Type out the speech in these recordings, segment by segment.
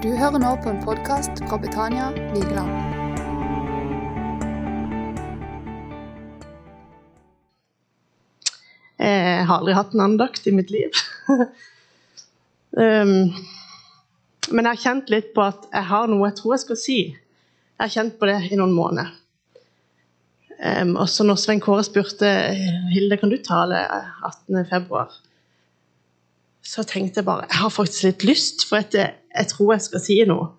Du hører nå på en podkast fra Betania Vigeland. Jeg har aldri hatt en andakt i mitt liv. um, men jeg har kjent litt på at jeg har noe jeg tror jeg skal si. Jeg har kjent på det i noen måneder. Um, også når Svein Kåre spurte Hilde kan du tale 18.2, så tenkte jeg bare jeg har faktisk litt lyst, for at jeg, jeg tror jeg skal si noe.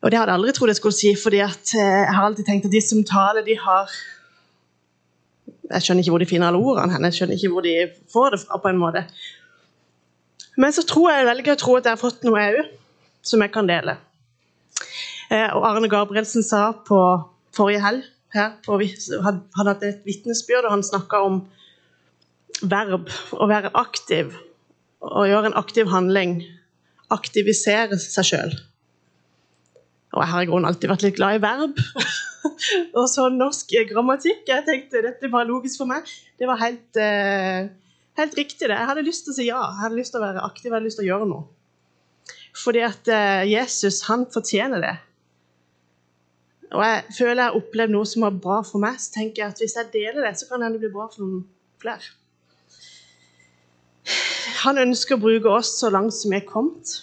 Og det hadde jeg aldri trodd jeg skulle si, fordi at jeg har alltid tenkt at de som taler, de har Jeg skjønner ikke hvor de finner alle ordene hen, jeg skjønner ikke hvor de får det fra. på en måte. Men så tror jeg, jeg velger å tro at jeg har fått noe òg som jeg kan dele. Eh, og Arne Gabrielsen sa på forrige helg her på, hadde hatt et vitnesbyrd, og han snakka om verb. Å være aktiv. Å gjøre en aktiv handling. Aktivisere seg sjøl. Og jeg har i grunnen alltid vært litt glad i verb. og så norsk grammatikk. Jeg tenkte dette var logisk for meg. Det var helt, eh, helt riktig, det. Jeg hadde lyst til å si ja. Jeg hadde lyst til å være aktiv, jeg hadde lyst til å gjøre noe. Fordi at eh, Jesus, han fortjener det. Og jeg føler jeg har opplevd noe som var bra for meg, så tenker jeg at hvis jeg deler det, så kan det bli bra for noen flere. Han ønsker å bruke oss så langt som vi er kommet.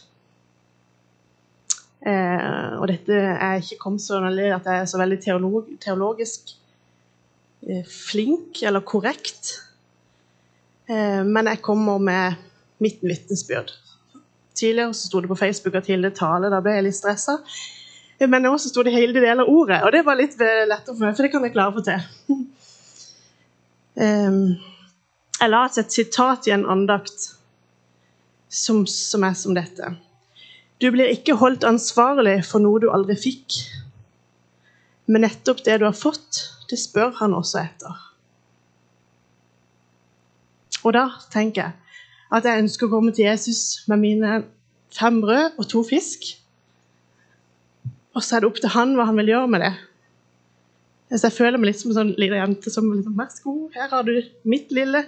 Eh, og dette er ikke kommet så at jeg er så veldig teolog, teologisk eh, flink eller korrekt. Eh, men jeg kommer med mitt vitnesbyrd. Tidligere så sto det på Facebook at Hilde taler. Da ble jeg litt stressa. Men nå så sto det hele deler av ordet, og det var litt lettere for meg, for det kan jeg klare å få til. um, jeg la et sitat i en andakt som, som, er som dette. Du blir ikke holdt ansvarlig for noe du aldri fikk. Men nettopp det du har fått, det spør han også etter. Og da tenker jeg at jeg ønsker å komme til Jesus med mine fem brød og to fisk. Og så er det opp til han hva han vil gjøre med det. Så jeg føler meg litt som en sånn liten jente som liksom, Vær så god, her har du mitt lille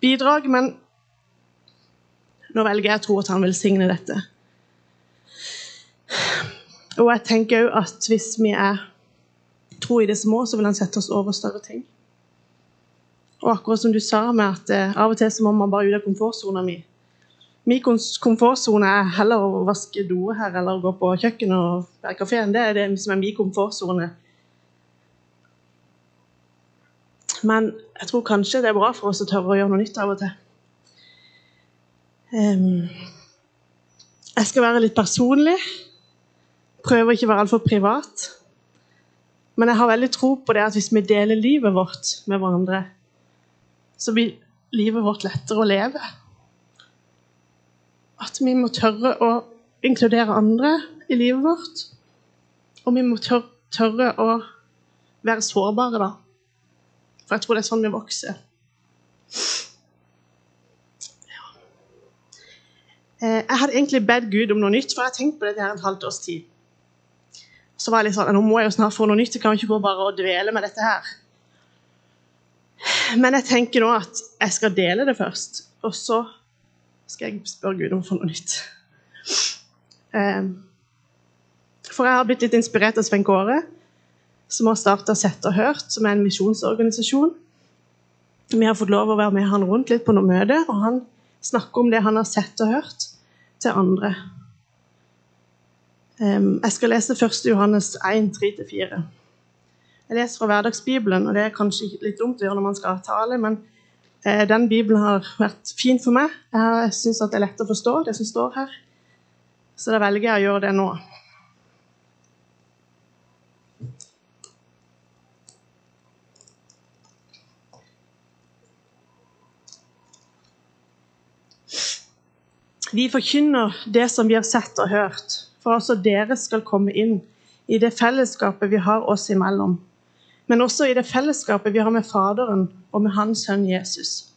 bidrag. Men nå velger jeg å tro at han velsigner dette. Og jeg tenker òg at hvis vi er tro i det små, så vil han sette oss over større ting. Og akkurat som du sa, med at eh, av og til så må man bare ut av komfortsona mi. Min komfortsone er heller å vaske doer her eller å gå på kjøkkenet og være i kafeen. Det er det som er min komfortsone. Men jeg tror kanskje det er bra for oss å tørre å gjøre noe nytt av og til. Jeg skal være litt personlig. Prøver ikke å være altfor privat. Men jeg har veldig tro på det at hvis vi deler livet vårt med hverandre, så blir livet vårt lettere å leve at vi må tørre å inkludere andre i livet vårt. Og vi må tørre å være sårbare, da. For jeg tror det er sånn vi vokser. Ja. Eh, jeg hadde egentlig bedt Gud om noe nytt, for jeg har tenkt på dette her en halvt års tid. Så var jeg litt sånn Nå må jeg jo snart få noe nytt. Jeg kan ikke gå bare og dvele med dette her. Men jeg tenker nå at jeg skal dele det først. Og så skal jeg spørre Gud om å få noe nytt. Ehm, for jeg har blitt litt inspirert av Svein Kåre, som har starta Sett og Hørt, som er en misjonsorganisasjon. Vi har fått lov å være med han rundt litt på noen møter, snakker om det han har sett og hørt, til andre. Ehm, jeg skal lese 1. Johannes 1, 3-4. Jeg leser fra Hverdagsbibelen, og det er kanskje litt dumt å gjøre når man skal tale, men Eh, den bibelen har vært fin for meg. Jeg syns det er lett å forstå, det som står her. Så da velger jeg å gjøre det nå. Vi forkynner det som vi har sett og hørt, for også dere skal komme inn i det fellesskapet vi har oss imellom men også i det fellesskapet vi har med Faderen og med Hans sønn Jesus.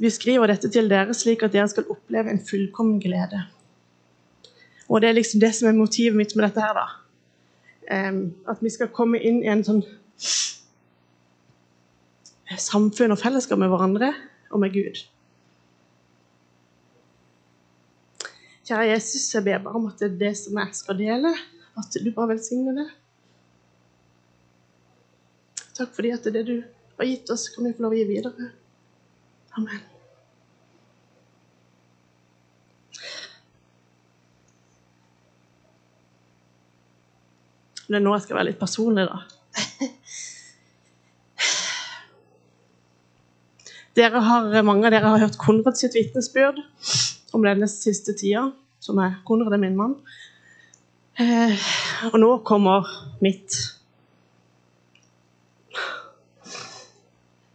Vi skriver dette til dere slik at dere skal oppleve en fullkommen glede. Og det er liksom det som er motivet mitt med dette her, da. at vi skal komme inn i en sånn samfunn og fellesskap med hverandre og med Gud. Kjære Jesus, jeg ber bare om at det er det som jeg skal dele, at du bare velsigner det. Takk fordi at det er det du har gitt oss, kan vi få lov å gi videre. Amen. Det er nå jeg skal være litt personlig, da. Dere har, mange av dere har hørt Konrad sitt vitnesbyrd om denne siste tida, som er Konrad er min mann. Eh, og nå kommer mitt.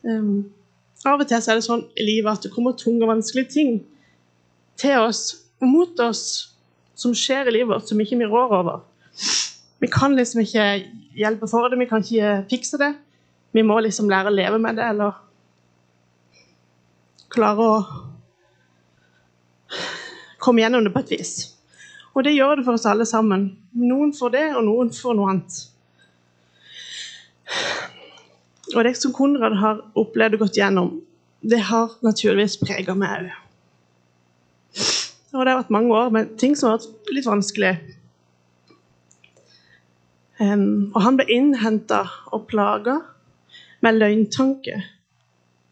Um, av og til så er det sånn i livet at det kommer tunge og vanskelige ting til oss, mot oss, som skjer i livet vårt, som ikke vi rår over. Vi kan liksom ikke hjelpe for det, vi kan ikke fikse det. Vi må liksom lære å leve med det, eller klare å komme gjennom det på et vis. Og det gjør det for oss alle sammen. Noen får det, og noen får noe annet. Og det som Konrad har opplevd og gått gjennom, det har naturligvis prega meg òg. Og det har vært mange år med ting som har vært litt vanskelig. Um, og han ble innhenta og plaga med løgntanke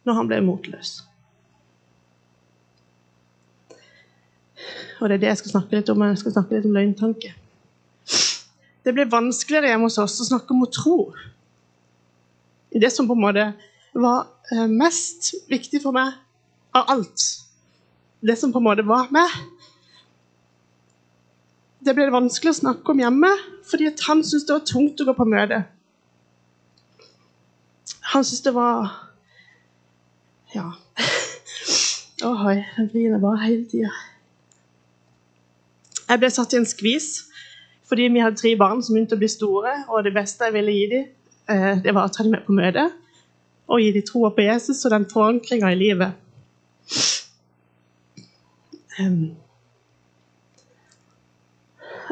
når han ble motløs. Og det er det jeg skal snakke litt om. Jeg skal snakke litt om løgntanke. Det blir vanskeligere hjemme hos oss å snakke om å tro. Det som på en måte var eh, mest viktig for meg av alt, det som på en måte var meg, det ble vanskelig å snakke om hjemme, fordi han syntes det var tungt å gå på møte. Han syntes det var Ja. Ohoi, jeg griner bare hele tida. Jeg ble satt i en skvis fordi vi hadde tre barn som begynte å bli store, og det beste jeg ville gi dem, eh, det var å ta dem med på møte og gi dem troa på Jesus og den forankringa i livet.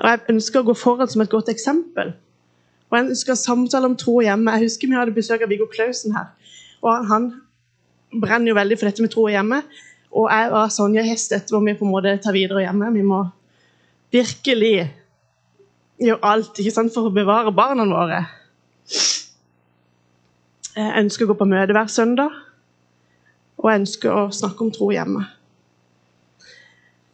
Og Jeg ønsker å gå foran som et godt eksempel. Og Jeg ønsker samtale om tro hjemme. Jeg husker vi hadde besøk av Viggo Klausen her. og Han brenner jo veldig for dette med tro hjemme. Og jeg var Sonja Hestet, må vi på en måte ta videre hjemme. Vi må virkelig gjør alt ikke sant, for å bevare barna våre. Jeg ønsker å gå på møte hver søndag, og jeg ønsker å snakke om tro hjemme.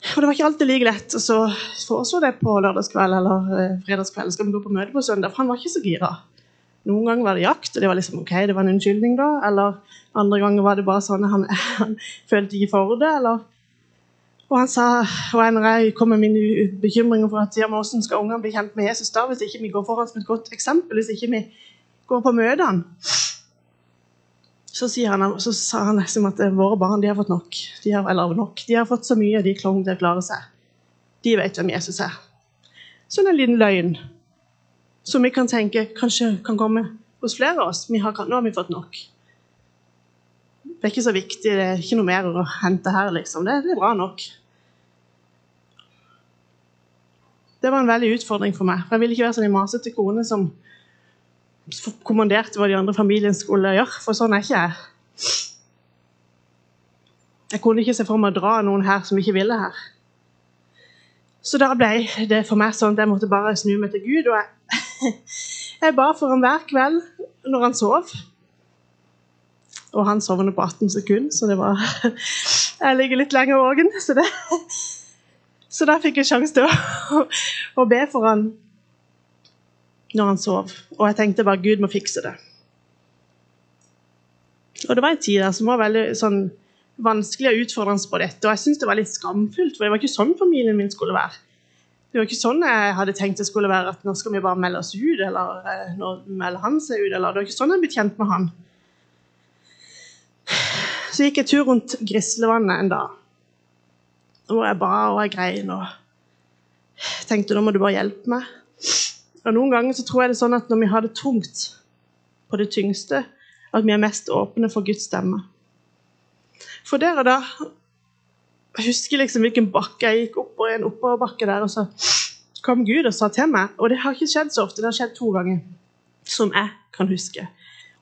Og Det var ikke alltid like lett å foreslå det på lørdagskveld eller eh, fredagskveld. Skal vi gå på møte på søndag? For han var ikke så gira. Noen ganger var det jakt, og det var liksom ok, det var en unnskyldning da. Eller andre ganger var det bare sånn at han, han følte ikke for det. eller og han sa, og når kom med mine bekymringer for at ja, hvordan skal ungene bli kjent med Jesus da, hvis ikke vi går foran som et godt eksempel, hvis ikke vi går på møtene så, han, så sa han liksom at våre barn de har fått nok. De har, eller nok. De har fått så mye, de klarer til å klare seg. De vet hvem Jesus er. Sånn en liten løgn som vi kan tenke kanskje kan komme hos flere av oss. Har, nå har vi fått nok. Det er ikke så viktig, det er ikke noe mer å hente her, liksom. Det, det er bra nok. Det var en veldig utfordring for meg. for Jeg ville ikke være sånn en masete kone som kommanderte hva de andre familiene skulle gjøre, for sånn er ikke jeg. Jeg kunne ikke se for meg å dra noen her som ikke ville her. Så da ble det for meg sånn at jeg måtte bare snu meg til Gud. Og jeg, jeg ba for ham hver kveld når han sov. Og han sovner på 18 sekunder, så det var Jeg ligger litt lenger våken, så det så da fikk jeg sjanse til å, å, be for han når han sov. Og jeg tenkte bare Gud må fikse det. Og det var en tid der som var veldig sånn, vanskelig og utfordrende på dette. Og jeg syntes det var litt skamfullt, for det var ikke sånn familien min skulle være. Det var ikke sånn jeg hadde tenkt det skulle være, at nå skal vi bare melde oss ut, eller eh, nå melder han seg ut, eller Det var ikke sånn jeg ble kjent med han. Så gikk jeg tur rundt Grislevannet en dag hvor jeg ba og jeg grein og tenkte nå må du bare hjelpe meg. Og Noen ganger så tror jeg det er sånn at når vi har det tungt på det tyngste, at vi er mest åpne for Guds stemme. For der og da Jeg husker liksom hvilken bakke jeg gikk opp og en oppoverbakke der, og så kom Gud og sa til meg Og det har ikke skjedd så ofte, det har skjedd to ganger, som jeg kan huske.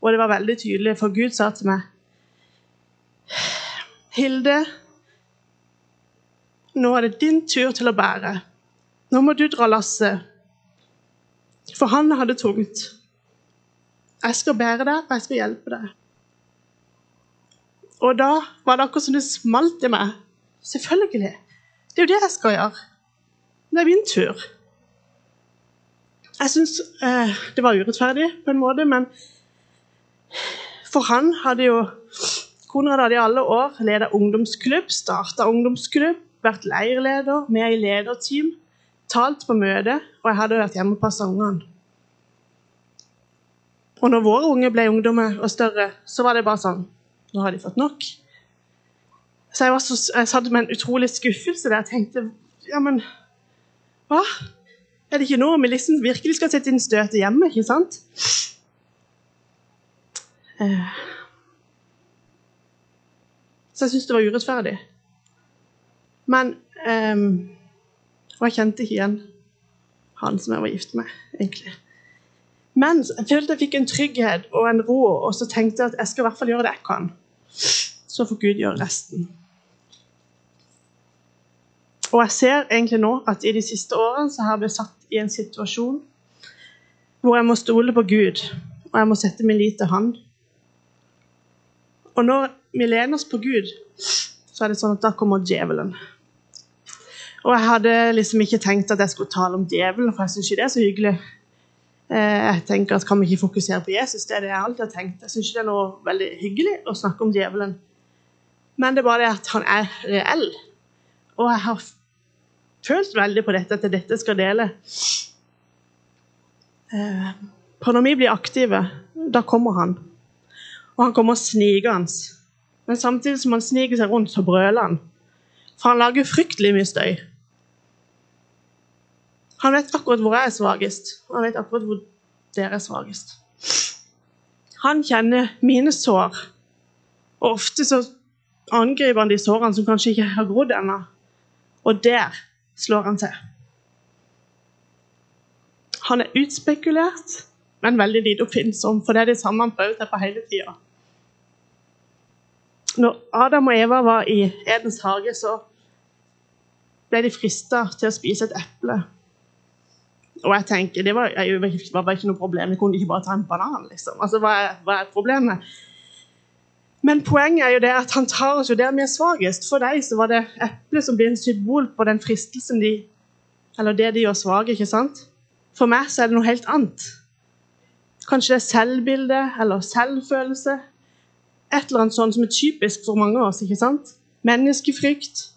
Og det var veldig tydelig, for Gud sa til meg Hilde, nå er det din tur til å bære. Nå må du dra lasset. For han hadde tungt. Jeg skal bære deg, og jeg skal hjelpe deg. Og da var det akkurat som det smalt i meg. Selvfølgelig. Det er jo det jeg skal gjøre. Det er min tur. Jeg syns eh, det var urettferdig på en måte, men for han hadde jo Konrad hadde i alle år ledet ungdomsklubb, starta ungdomsklubb, vært leirleder, med i lederteam, talt på møte, og jeg hadde vært hjemme og passa ungene. Og når våre unge ble ungdommer og større, så var det bare sånn Nå har de fått nok. Så jeg, var så, jeg satt med en utrolig skuffelse der. Jeg tenkte ja, men hva? Er det ikke nå vi liksom virkelig skal sette inn støtet hjemme? ikke sant? Eh. Så jeg syntes det var urettferdig. Men um, Og jeg kjente ikke igjen han som jeg var gift med, egentlig. Men jeg følte jeg fikk en trygghet og en ro, og så tenkte jeg at jeg skal i hvert fall gjøre det jeg kan. Så får Gud gjøre resten. Og jeg ser egentlig nå at i de siste årene så har jeg blitt satt i en situasjon hvor jeg må stole på Gud, og jeg må sette min lit til Han. Og når vi lener oss på Gud, så er det sånn at da kommer djevelen. Og jeg hadde liksom ikke tenkt at jeg skulle tale om djevelen, for jeg syns ikke det er så hyggelig. Eh, jeg tenker at Kan vi ikke fokusere på Jesus? Det er det jeg alltid har tenkt. Jeg syns ikke det er noe veldig hyggelig å snakke om djevelen. Men det er bare det at han er reell. Og jeg har følt veldig på dette, at dette skal dele. På når vi blir aktive, da kommer han. Og han kommer snikende. Men samtidig som han sniker seg rundt, så brøler han. For han lager fryktelig mye støy. Han vet akkurat hvor jeg er svakest. Han vet akkurat hvor dere er svakest. Han kjenner mine sår, og ofte så angriper han de sårene som kanskje ikke har grodd ennå. Og der slår han til. Han er utspekulert, men veldig lite oppfinnsom, for det er det samme han prøver seg på hele tida. Når Adam og Eva var i Edens hage, så ble de frista til å spise et eple. Og jeg tenker, Det var, jeg, var ikke noe problem. Jeg kunne ikke bare ta en banan. liksom. Altså, Hva er, hva er problemet? Men poenget er jo det at han tar oss jo der vi er svakest. For deg så var det eplet som blir en symbol på den fristelsen de Eller det de gjør svake. ikke sant? For meg så er det noe helt annet. Kanskje det er selvbilde eller selvfølelse. Et eller annet sånt som er typisk for mange av oss. ikke sant? Menneskefrykt.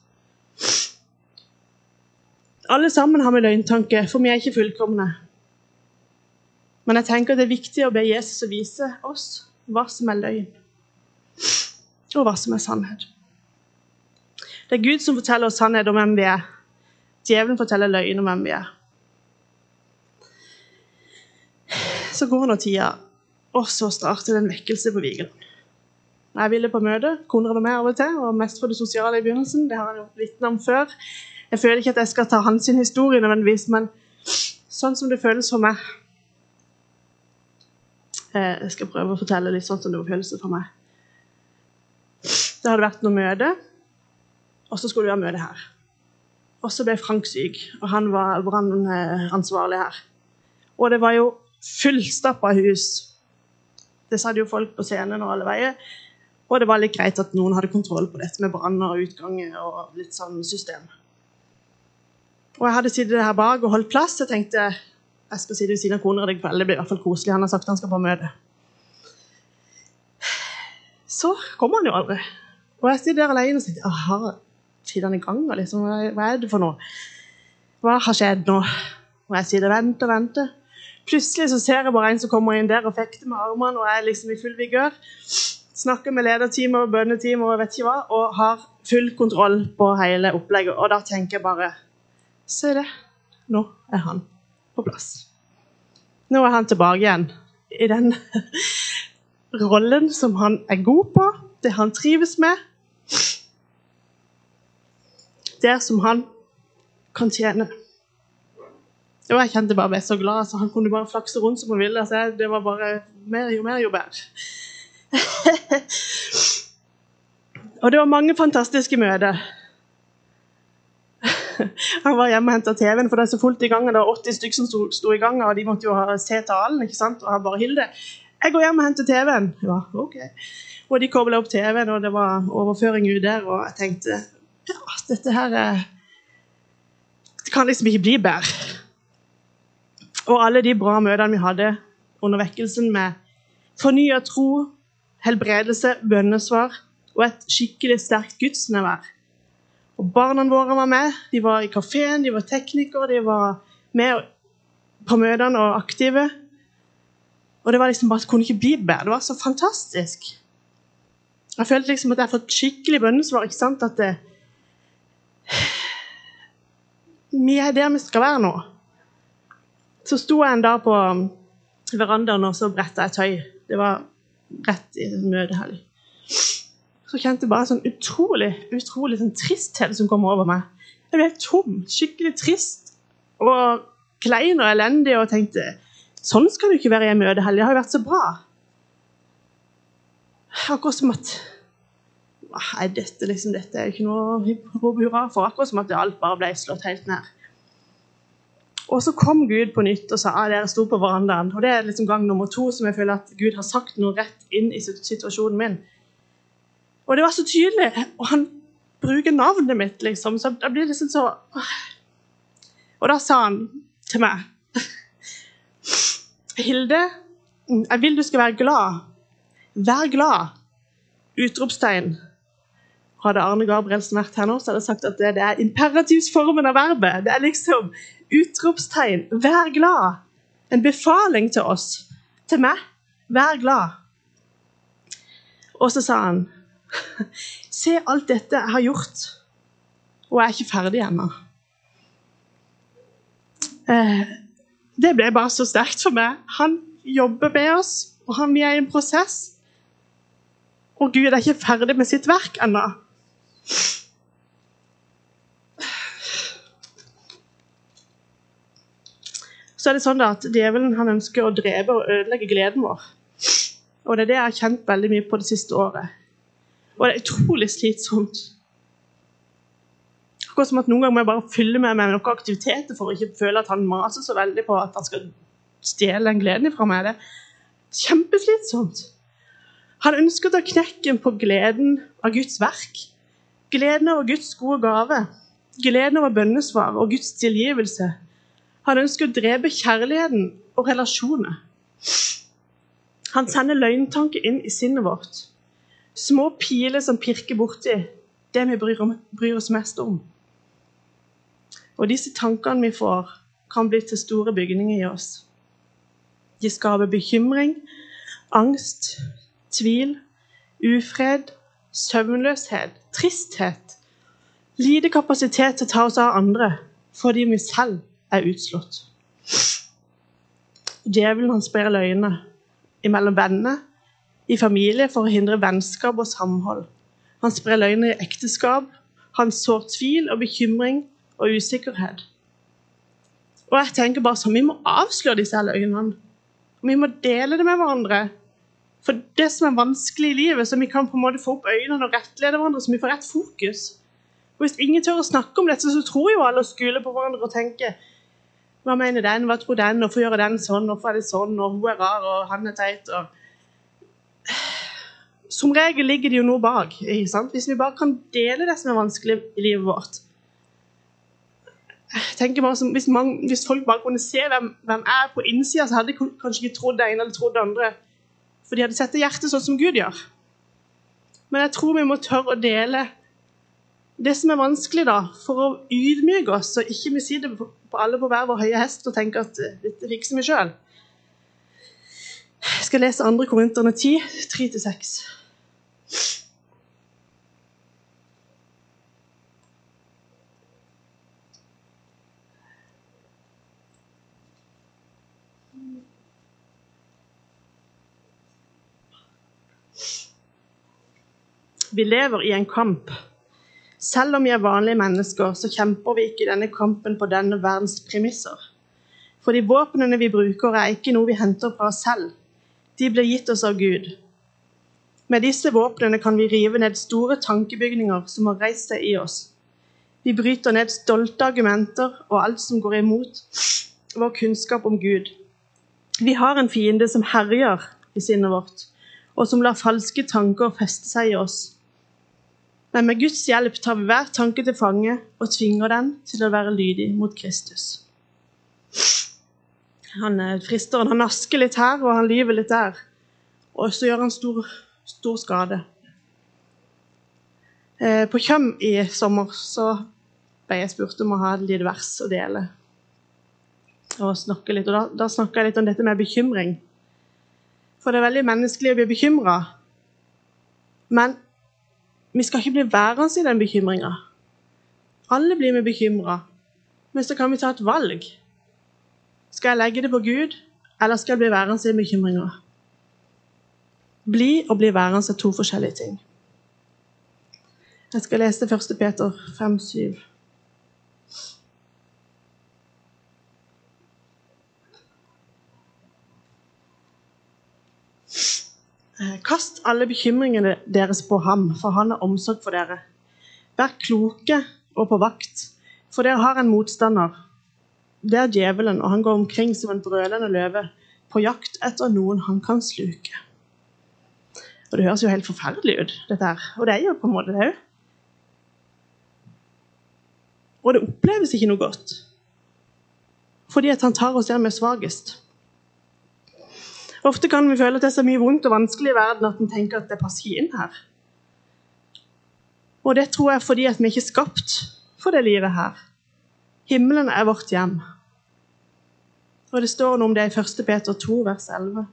Alle sammen har vi løgntanke, for vi er ikke fullkomne. Men jeg tenker det er viktig å be Jesus å vise oss hva som er løgn og hva som er sannhet. Det er Gud som forteller oss sannhet om hvem vi er. Djevelen forteller løgn om hvem vi er. Så går nå tida, og så starter det en vekkelse på Vigeland. Jeg ville på møte, Konrad og meg av og til, og mest for det sosiale i begynnelsen. Det har han jo vitnet om før. Jeg føler ikke at jeg skal ta hans historie nødvendigvis, men sånn som det føles for meg eh, Jeg skal prøve å fortelle litt sånn som det føles for meg. Det hadde vært noe møte, og så skulle vi ha møte her. Og så ble Frank syk, og han var brannansvarlig her. Og det var jo fullstappa hus. Det satt jo folk på scenen og alle veier. Og det var litt greit at noen hadde kontroll på dette med branner og utganger og litt sånn system. Og jeg hadde sittet her bak og holdt plass. Jeg tenkte jeg skal sitte ved siden av Konrad i kveld. Det blir i hvert fall koselig. Han har sagt han skal på møte. Så kommer han jo aldri. Og jeg sitter der alene og tenker aha, sitter han i gang? Liksom, hva er det for noe? Hva har skjedd nå? Og jeg sitter og venter og venter. Plutselig så ser jeg bare en som kommer inn der og fekter med armene og er liksom i full vigør. Snakker med lederteamet og bønneteamet og vet ikke hva, og har full kontroll på hele opplegget. Og da tenker jeg bare Se det. Nå er han på plass. Nå er han tilbake igjen i den rollen som han er god på, det han trives med. Der som han kan tjene. Og jeg kjente bare ble så glad. så Han kunne bare flakse rundt som han ville. Så det var bare mer, Jo mer, jo bedre. Og det var mange fantastiske møter. Han var hjemme og henta TV-en, for det er så fullt i gangen. Det var 80 stykker som sto, sto i gangen, og de måtte jo se talen. ikke sant? Og han bare 'Hilde, jeg går hjem og henter TV-en.' Ja, ok. Og de kobla opp TV-en, og det var overføring ut der, og jeg tenkte ja, dette her er Det kan liksom ikke bli bedre. Og alle de bra møtene vi hadde under vekkelsen med fornya tro, helbredelse, bønnesvar og et skikkelig sterkt gudsnærvær. Og Barna våre var med. De var i kafeen, de var teknikere, de var med på møtene og aktive. Og det var liksom bare, det kunne ikke bli bedre. Det var så fantastisk. Jeg følte liksom at jeg har fått skikkelig bønnesvar. ikke sant? At det, vi er der vi skal være nå. Så sto jeg en dag på verandaen og så bretta jeg tøy. Det var rett i møtehelg. Så kjente jeg bare sånn utrolig utrolig sånn tristhet som kom over meg. Jeg ble tom. Skikkelig trist og klein og elendig og tenkte sånn skal du ikke være i en møtehelg. Det har jo vært så bra. Akkurat som at Nei, dette, liksom, dette er ikke noe å hurra for. Akkurat som at alt bare ble slått helt ned. Og så kom Gud på nytt og sa at dere sto på verandaen. Og det er liksom gang nummer to som jeg føler at Gud har sagt noe rett inn i situasjonen min. Og det var så tydelig. Og han bruker navnet mitt, liksom. Så da blir det liksom så Og da sa han til meg Hilde, jeg vil du skal være glad. Vær glad! Utropstegn. Hadde Arne Gabrielsen vært her nå, så hadde jeg sagt at det, det er imperativsformen av verbet. Det er liksom utropstegn. Vær glad. En befaling til oss. Til meg. Vær glad. Og så sa han Se alt dette jeg har gjort, og jeg er ikke ferdig ennå. Eh, det ble bare så sterkt for meg. Han jobber med oss, og han, vi er i en prosess. Og Gud er ikke ferdig med sitt verk ennå. Så er det sånn at Djevelen han ønsker å drepe og ødelegge gleden vår. Og det er det jeg har kjent veldig mye på det siste året. Og det er utrolig slitsomt. Akkurat som at Noen ganger må jeg bare fylle meg med noen aktiviteter for å ikke føle at han maser så veldig på at han skal stjele den gleden fra meg. Det er kjempeslitsomt. Han ønsker å ta knekken på gleden av Guds verk. Gleden over Guds gode gave. Gleden over bønnesvar og Guds tilgivelse. Han ønsker å drepe kjærligheten og relasjoner. Han sender løgntanker inn i sinnet vårt. Små piler som pirker borti det vi bryr, om, bryr oss mest om. Og disse tankene vi får, kan bli til store bygninger i oss. De skaper bekymring, angst, tvil, ufred, søvnløshet, tristhet, lite kapasitet til å ta oss av andre fordi vi selv er utslått. Djevelen han sprer løgner mellom venner, i familie, for å hindre vennskap og samhold. Han sprer løgner i ekteskap. Han sår tvil og bekymring og usikkerhet. Og jeg tenker bare sånn, Vi må avsløre disse løgnene. Vi må dele det med hverandre. For det som er vanskelig i livet, så vi kan på en måte få opp øynene og rettlede hverandre, så vi får rett fokus. Og Hvis ingen tør å snakke om dette, så tror jo alle å skule på hverandre og tenke hva mener den, hva tror den, hvorfor gjør den sånn, hvorfor er det sånn, og hun er rar, og han er teit. og... Som regel ligger det jo noe bak. ikke sant? Hvis vi bare kan dele det som er vanskelig i livet vårt. Tenker bare som, hvis, man, hvis folk bare kunne se hvem, hvem er på innsida, så hadde de kanskje ikke trodd det ene eller trodd det andre. For de hadde sett det hjertet sånn som Gud gjør. Men jeg tror vi må tørre å dele det som er vanskelig, da, for å ydmyke oss, så ikke vi sitter på, alle på hver vår høye hest og tenker at eh, dette fikser vi sjøl. Jeg skal lese 2. Korinterne 10, 3-6. Vi lever i en kamp. Selv om vi er vanlige mennesker, så kjemper vi ikke denne kampen på denne verdens premisser. For de våpnene vi bruker, er ikke noe vi henter fra oss selv. De blir gitt oss av Gud. Med disse våpnene kan vi rive ned store tankebygninger som har reist seg i oss. Vi bryter ned stolte argumenter og alt som går imot vår kunnskap om Gud. Vi har en fiende som herjer i sinnet vårt, og som lar falske tanker feste seg i oss. Men med Guds hjelp tar vi hver tanke til fange og tvinger den til å være lydig mot Kristus. Han eh, frister, han nasker litt her, og han lyver litt der. Og så gjør han stor, stor skade. Eh, på Kjøm i sommer så ble jeg spurt om å ha et lite vers å dele. Og snakke litt, og da, da snakka jeg litt om dette med bekymring. For det er veldig menneskelig å bli bekymra. Men vi skal ikke bli værende i den bekymringa. Alle blir vi bekymra. Men så kan vi ta et valg. Skal jeg legge det på Gud, eller skal jeg bli værende i bekymringa? Bli og bli værende er to forskjellige ting. Jeg skal lese 1. Peter 5,7. Eh, kast alle bekymringene deres på ham, for han har omsorg for dere. Vær kloke og på vakt, for dere har en motstander. Det er djevelen, og han går omkring som en brølende løve, på jakt etter noen han kan sluke. Og Det høres jo helt forferdelig ut, dette her. Og det er jo på en måte det òg. Og det oppleves ikke noe godt. Fordi at han tar oss der vi er svakest. Ofte kan vi føle at det er så mye vondt og vanskelig i verden at en tenker at det passer inn her. Og det tror jeg fordi at vi ikke er skapt for det livet her. Himmelen er vårt hjem. Og det står noe om det i 1. Peter 2, vers 11.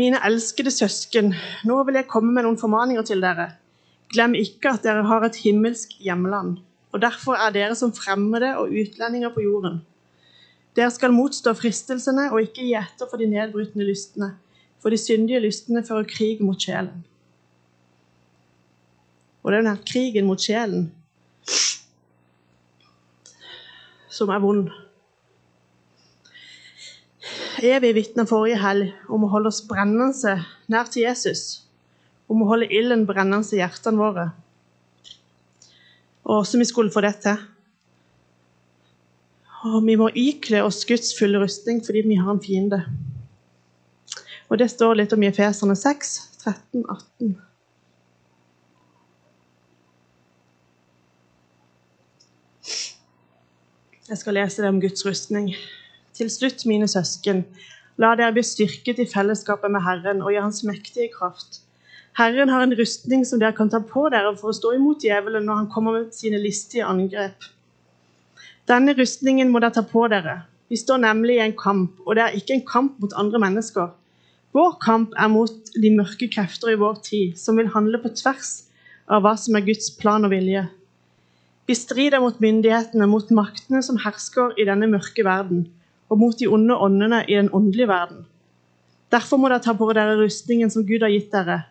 Mine elskede søsken, nå vil jeg komme med noen formaninger til dere. Glem ikke at dere har et himmelsk hjemland, og derfor er dere som fremmede og utlendinger på jorden. Dere skal motstå fristelsene og ikke gi etter for de nedbrytende lystne, for de syndige lystne fører krig mot sjelen. Og det er denne krigen mot sjelen som er vond evig vitna forrige helg om å holde oss brennende nær til Jesus. Om å holde ilden brennende i hjertene våre. Og hvordan vi skulle få det til. Og vi må ikle oss Guds fulle rustning fordi vi har en fiende. Og det står litt om i Efeserne 6, 13, 18. Jeg skal lese det om Guds rustning. Til slutt, mine søsken, la dere bli styrket i fellesskapet med Herren og i Hans mektige kraft. Herren har en rustning som dere kan ta på dere for å stå imot djevelen når han kommer med sine listige angrep. Denne rustningen må dere ta på dere. Vi står nemlig i en kamp, og det er ikke en kamp mot andre mennesker. Vår kamp er mot de mørke krefter i vår tid, som vil handle på tvers av hva som er Guds plan og vilje. Vi strider mot myndighetene, mot maktene som hersker i denne mørke verden og mot de onde åndene i den åndelige verden. Derfor må dere ta på dere rustningen som Gud har gitt dere,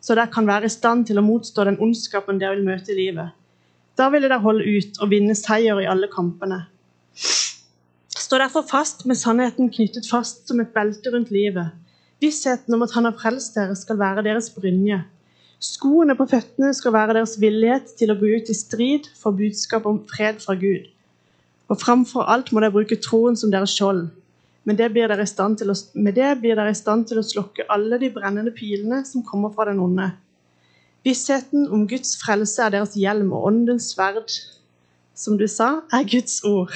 så dere kan være i stand til å motstå den ondskapen dere vil møte i livet. Da ville dere holde ut og vinne seier i alle kampene. Stå derfor fast med sannheten knyttet fast som et belte rundt livet. Vissheten om at Han har frelst dere, skal være deres brynje. Skoene på føttene skal være deres villighet til å gå ut i strid for budskap om fred fra Gud. Og framfor alt må dere bruke troen som deres skjold. Med det, blir dere i stand til å, med det blir dere i stand til å slukke alle de brennende pilene som kommer fra den onde. Vissheten om Guds frelse er deres hjelm, og åndens sverd, som du sa, er Guds ord.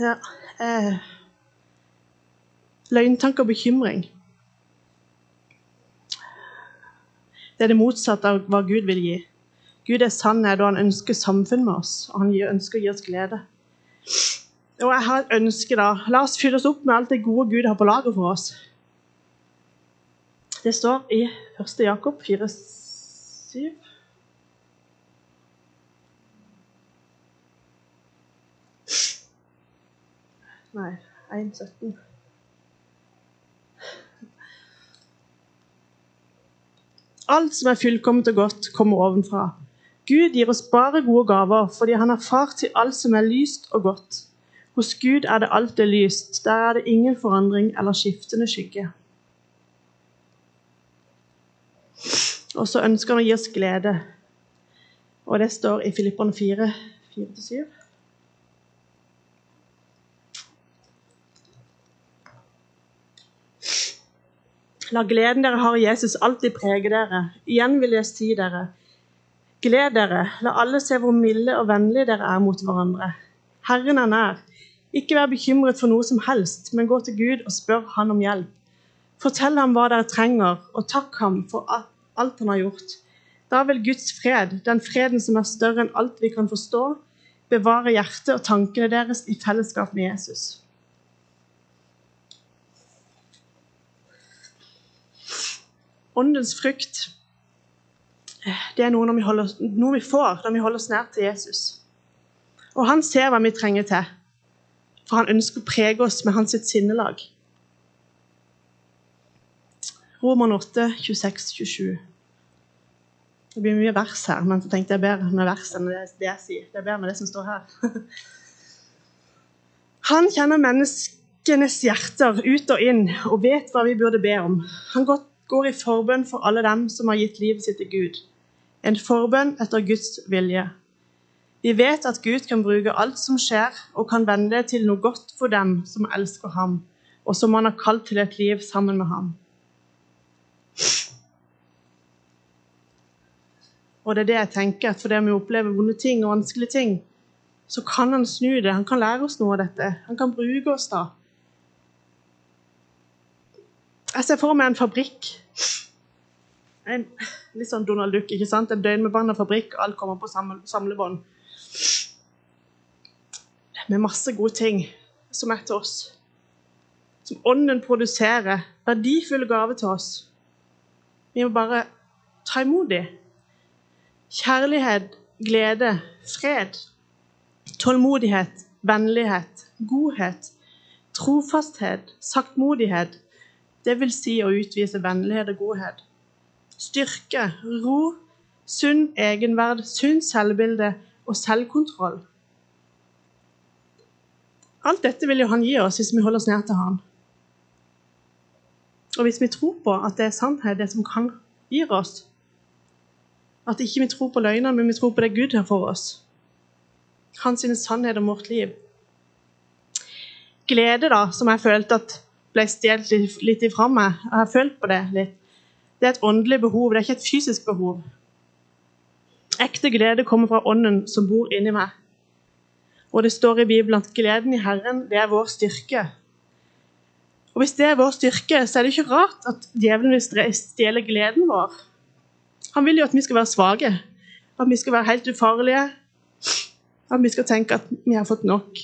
Ja eh, Løgntanke og bekymring. Det er det motsatte av hva Gud vil gi. Gud er sannhet, og han ønsker samfunn med oss. Og han ønsker å gi oss glede. Og jeg har et ønske, da. La oss fylle oss opp med alt det gode Gud har på lager for oss. Det står i 1. Jakob 4, 7. Nei, 1,17. Alt som er fullkomment og godt, kommer ovenfra Gud gir oss bare gode gaver fordi han er far til alt som er lyst og godt. Hos Gud er det alt det lyst. Der er det ingen forandring eller skiftende skygge. Og så ønsker han å gi oss glede. Og det står i Filipperne 4, 4-7. La gleden dere har i Jesus, alltid prege dere. Igjen vil jeg si dere, gled dere. La alle se hvor milde og vennlige dere er mot hverandre. Herren er nær. Ikke vær bekymret for noe som helst, men gå til Gud og spør Han om hjelp. Fortell ham hva dere trenger, og takk ham for alt han har gjort. Da vil Guds fred, den freden som er større enn alt vi kan forstå, bevare hjertet og tankene deres i fellesskap med Jesus. Åndens frukt det er noe, vi holder, noe vi får når vi holder oss nær til Jesus. Og han ser hva vi trenger til, for han ønsker å prege oss med hans sinnelag. Roman 8, 26-27. Det blir mye vers her, men så tenkte jeg bedre med vers enn det, jeg sier. Det er bedre med det som står her. Han kjenner menneskenes hjerter ut og inn og vet hva vi burde be om. Han går i forbønn for alle dem som har gitt livet sitt til Gud. En forbønn etter Guds vilje. Vi vet at Gud kan bruke alt som skjer, og kan vende det til noe godt for dem som elsker ham, og som han har kalt til et liv sammen med ham. Og det er det jeg tenker, at fordi vi opplever vonde ting og vanskelige ting, så kan han snu det. Han kan lære oss noe av dette. Han kan bruke oss da jeg ser for meg en fabrikk. En, litt sånn Donald Duck. ikke sant? En døgnbemanna fabrikk, alt kommer på samlebånd. Med masse gode ting som er til oss. Som Ånden produserer. Verdifulle gaver til oss. Vi må bare ta imot dem. Kjærlighet, glede, fred, tålmodighet, vennlighet, godhet, trofasthet, saktmodighet, vil si å utvise vennlighet og godhet. Styrke, ro, sunn egenverd, sunn selvbilde og selvkontroll. Alt dette vil jo han gi oss hvis vi holder oss nær til han. Og hvis vi tror på at det er sannhet, det som kan gi oss At ikke vi tror på løgnene, men vi tror på det Gud har for oss. Hans sannhet om vårt liv. Glede, da, som jeg følte at ble stjålet litt ifra meg. Jeg har følt på det litt. Det er et åndelig behov, det er ikke et fysisk behov. Ekte glede kommer fra Ånden som bor inni meg. Og det står i Bibelen at gleden i Herren, det er vår styrke. Og Hvis det er vår styrke, så er det ikke rart at djevelen vil stjele gleden vår. Han vil jo at vi skal være svake, at vi skal være helt ufarlige, at vi skal tenke at vi har fått nok.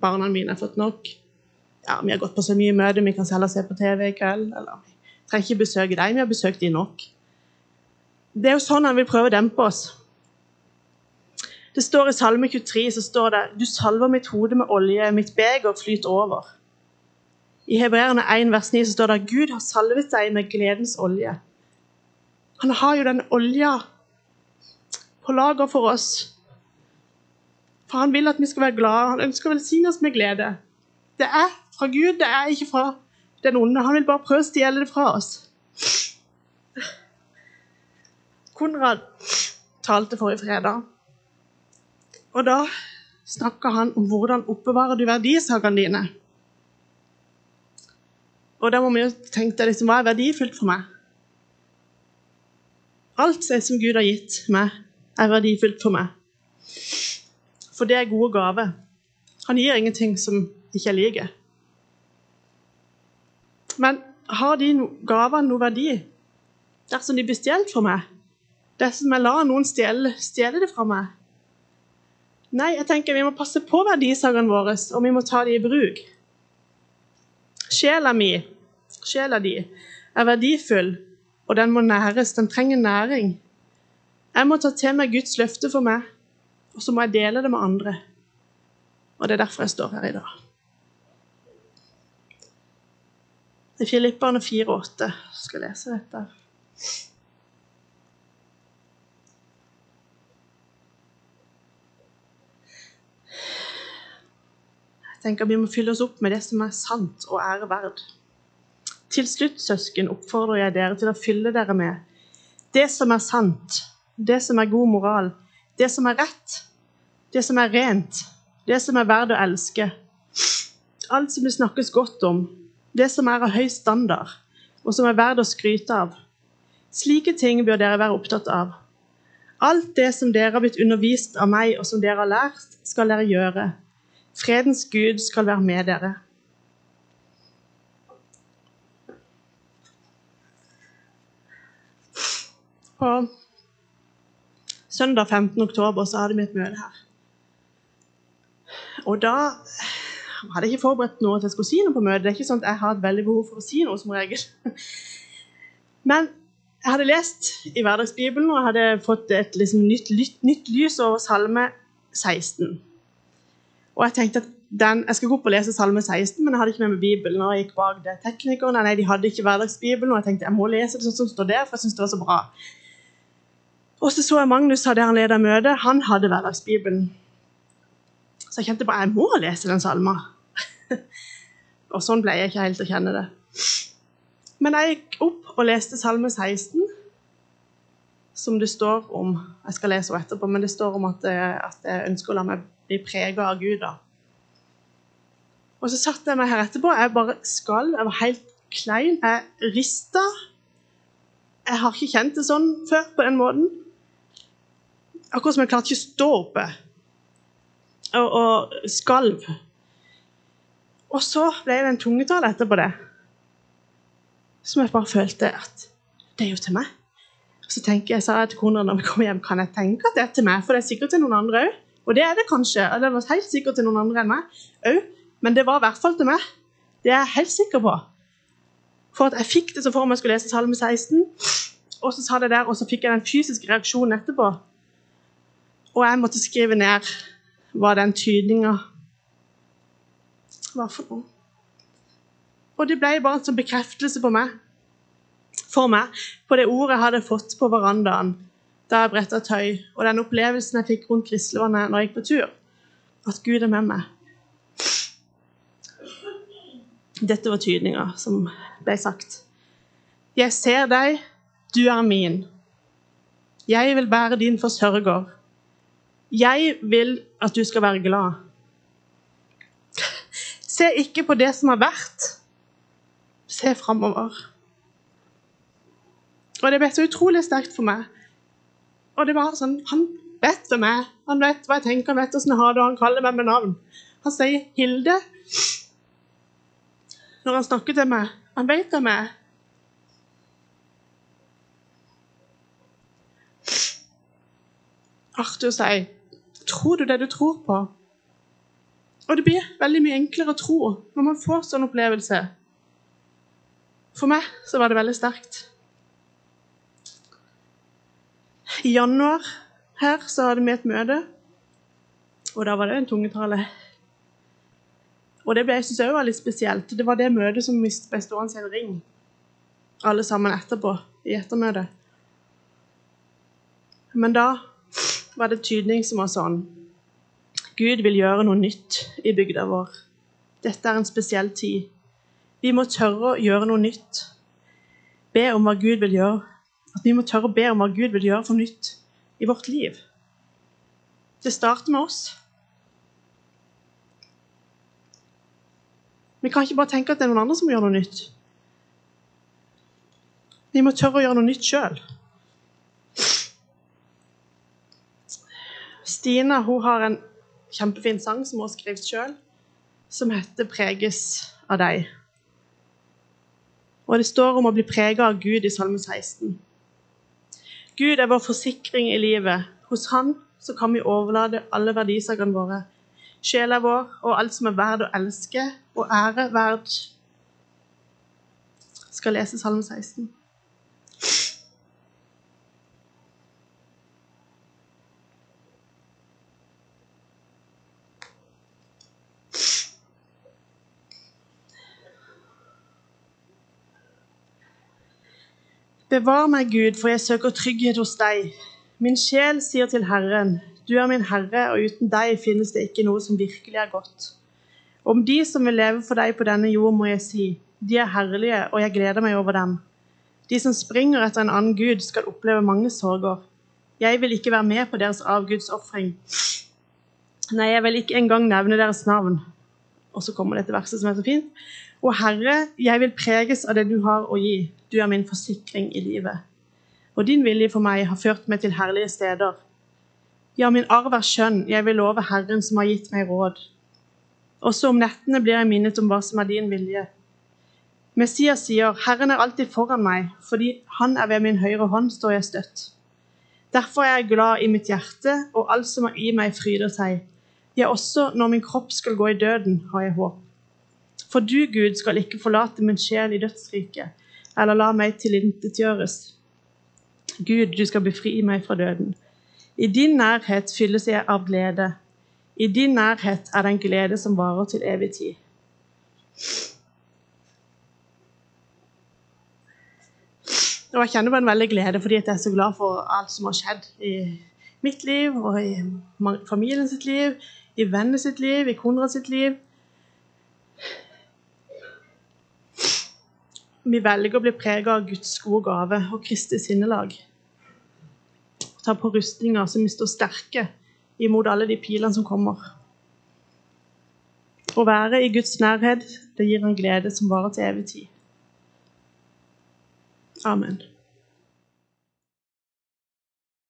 Barna mine har fått nok ja, vi har gått på så mye møter, vi kan heller se på TV i kveld. Eller vi trenger ikke besøke deg, vi har besøkt dem nok. Det er jo sånn han vil prøve å dempe oss. Det står I Salme 23 så står det Du salver mitt hode med olje, mitt beger flyter over. I Hebreerne 1 vers 9 så står det Gud har salvet deg med gledens olje. Han har jo den olja på lager for oss. For han vil at vi skal være glade. Han ønsker å velsigne oss med glede. Det er fra Gud, det er ikke fra den onde. Han vil bare prøve å stjele det fra oss. Konrad talte forrige fredag. Og da snakka han om hvordan oppbevarer du verdisakene dine. Og da må vi jo tenke liksom, hva er verdifullt for meg? Alt det som Gud har gitt meg, er verdifullt for meg. For det er gode gaver. Han gir ingenting som ikke jeg liker. Men har de gavene noe verdi dersom de blir stjålet fra meg? Dersom jeg lar noen stjele, stjele det fra meg? Nei, jeg tenker vi må passe på verdisakene våre, og vi må ta dem i bruk. Sjela mi, sjela di, er verdifull, og den må næres. Den trenger næring. Jeg må ta til meg Guds løfte for meg, og så må jeg dele det med andre. Og det er derfor jeg står her i dag. I Filipperne 4,8 skal jeg lese dette. Jeg tenker Vi må fylle oss opp med det som er sant og ære verd. Til slutt, søsken, oppfordrer jeg dere til å fylle dere med det som er sant, det som er god moral, det som er rett, det som er rent, det som er verdt å elske. Alt som det snakkes godt om, det som er av høy standard, og som er verdt å skryte av. Slike ting bør dere være opptatt av. Alt det som dere har blitt undervist av meg, og som dere har lært, skal dere gjøre. Fredens Gud skal være med dere. På søndag 15. oktober så hadde vi et møte her. Og da hadde jeg ikke forberedt noe til jeg skulle si noe på møtet. Det er ikke sånn at jeg har et veldig behov for å si noe som regel. Men jeg hadde lest i Hverdagsbibelen og jeg hadde fått et liksom, nytt, nytt, nytt, lys over Salme 16. Og jeg tenkte at den, Jeg skal gå opp og lese Salme 16, men jeg hadde ikke med meg Bibelen. og jeg gikk bak det. Teknikerne nei, de hadde ikke Hverdagsbibelen, og jeg tenkte jeg må lese det sånn som står der, for jeg syns det var så bra. Og så så jeg Magnus hadde han ledet møtet. Han hadde Hverdagsbibelen. Så jeg kjente bare jeg må lese den salma. og sånn ble jeg ikke helt å kjenne det. Men jeg gikk opp og leste Salme 16, som det står om Jeg skal lese henne etterpå, men det står om at, at jeg ønsker å la meg bli prega av Gud. da. Og så satte jeg meg her etterpå. Jeg bare skalv. Jeg var helt klein. Jeg rista. Jeg har ikke kjent det sånn før på den måten. Akkurat som jeg klarte ikke å stå oppe. Og, og skalv. Og så ble det en tungetale etterpå det. Som jeg bare følte at det er jo til meg. Så tenker jeg, sa jeg til kona når vi kommer hjem, kan jeg tenke at det er til meg? For det er sikkert til noen andre òg. Og det er det kanskje. Det var helt sikkert til noen andre enn meg òg. Men det var i hvert fall til meg. Det er jeg helt sikker på. For at jeg fikk det så for meg skulle lese Salme 16, og så sa det der, og så fikk jeg den fysiske reaksjonen etterpå. Og jeg måtte skrive ned hva den tydninga var for noe. Og det ble bare en sånn bekreftelse på meg, for meg på det ordet jeg hadde fått på verandaen da jeg bretta tøy, og den opplevelsen jeg fikk rundt Kristelvannet når jeg gikk på tur. At Gud er med meg. Dette var tydninga som ble sagt. Jeg ser deg, du er min. Jeg vil være din forsørger. Jeg vil at du skal være glad. Se ikke på det som har vært. Se framover. Og det ble så utrolig sterkt for meg. Og det var sånn Han vet hvem er. Han vet hva jeg tenker, han vet hvordan jeg har det, og han kaller meg med navn. Han sier 'Hilde' når han snakker til meg. Han vet hvem er. Arthur si. 'Tror du det du tror på?' Og det blir veldig mye enklere å tro når man får sånn opplevelse. For meg så var det veldig sterkt. I januar her så hadde vi et møte, og da var det en tungetale. Og det ble, jeg synes jeg var litt spesielt. Det var det møtet som ble stående i en ring, alle sammen etterpå, i ettermøtet. Men da var det tydning som var sånn Gud vil gjøre noe nytt i bygda vår. Dette er en spesiell tid. Vi må tørre å gjøre noe nytt. Be om hva Gud vil gjøre. At vi må tørre å be om hva Gud vil gjøre for nytt i vårt liv. Det starter med oss. Vi kan ikke bare tenke at det er noen andre som gjør noe nytt. Vi må tørre å gjøre noe nytt sjøl. Stina hun har en kjempefin sang som hun har skrevet sjøl, som heter 'Preges av deg'. Og Det står om å bli prega av Gud i Salme 16. Gud er vår forsikring i livet. Hos Han så kan vi overlate alle verdisakene våre sjela vår og alt som er verdt å elske og ære verd. Skal lese Salme 16. Bevar meg, Gud, for jeg søker trygghet hos deg. Min sjel sier til Herren, du er min Herre, og uten deg finnes det ikke noe som virkelig er godt. Om de som vil leve for deg på denne jord, må jeg si, de er herlige, og jeg gleder meg over dem. De som springer etter en annen gud, skal oppleve mange sorger. Jeg vil ikke være med på deres avgudsofring. Nei, jeg vil ikke engang nevne deres navn. Og så kommer dette verset som er så fint. Og Herre, jeg vil preges av det du har å gi. Du er min forsikring i livet. Og din vilje for meg har ført meg til herlige steder. Ja, min arv er skjønn, jeg vil love Herren som har gitt meg råd. Også om nettene blir jeg minnet om hva som er din vilje. Messias sier, Herren er alltid foran meg, fordi han er ved min høyre hånd, står jeg støtt. Derfor er jeg glad i mitt hjerte, og alt som er i meg, fryder seg. Ja, også når min kropp skal gå i døden, har jeg håp. For du, Gud, skal ikke forlate min sjel i dødsriket, eller la meg tilintetgjøres. Gud, du skal befri meg fra døden. I din nærhet fylles jeg av glede. I din nærhet er det en glede som varer til evig tid. Og jeg kjenner på en veldig glede fordi jeg er så glad for alt som har skjedd i mitt liv og i familien sitt liv, i vennene sitt liv, i Konrad sitt liv. Vi velger å bli preget av Guds gode gave og Kristi sinnelag. Ta på rustninger som vi står sterke imot alle de pilene som kommer. Å være i Guds nærhet det gir en glede som varer til evig tid. Amen.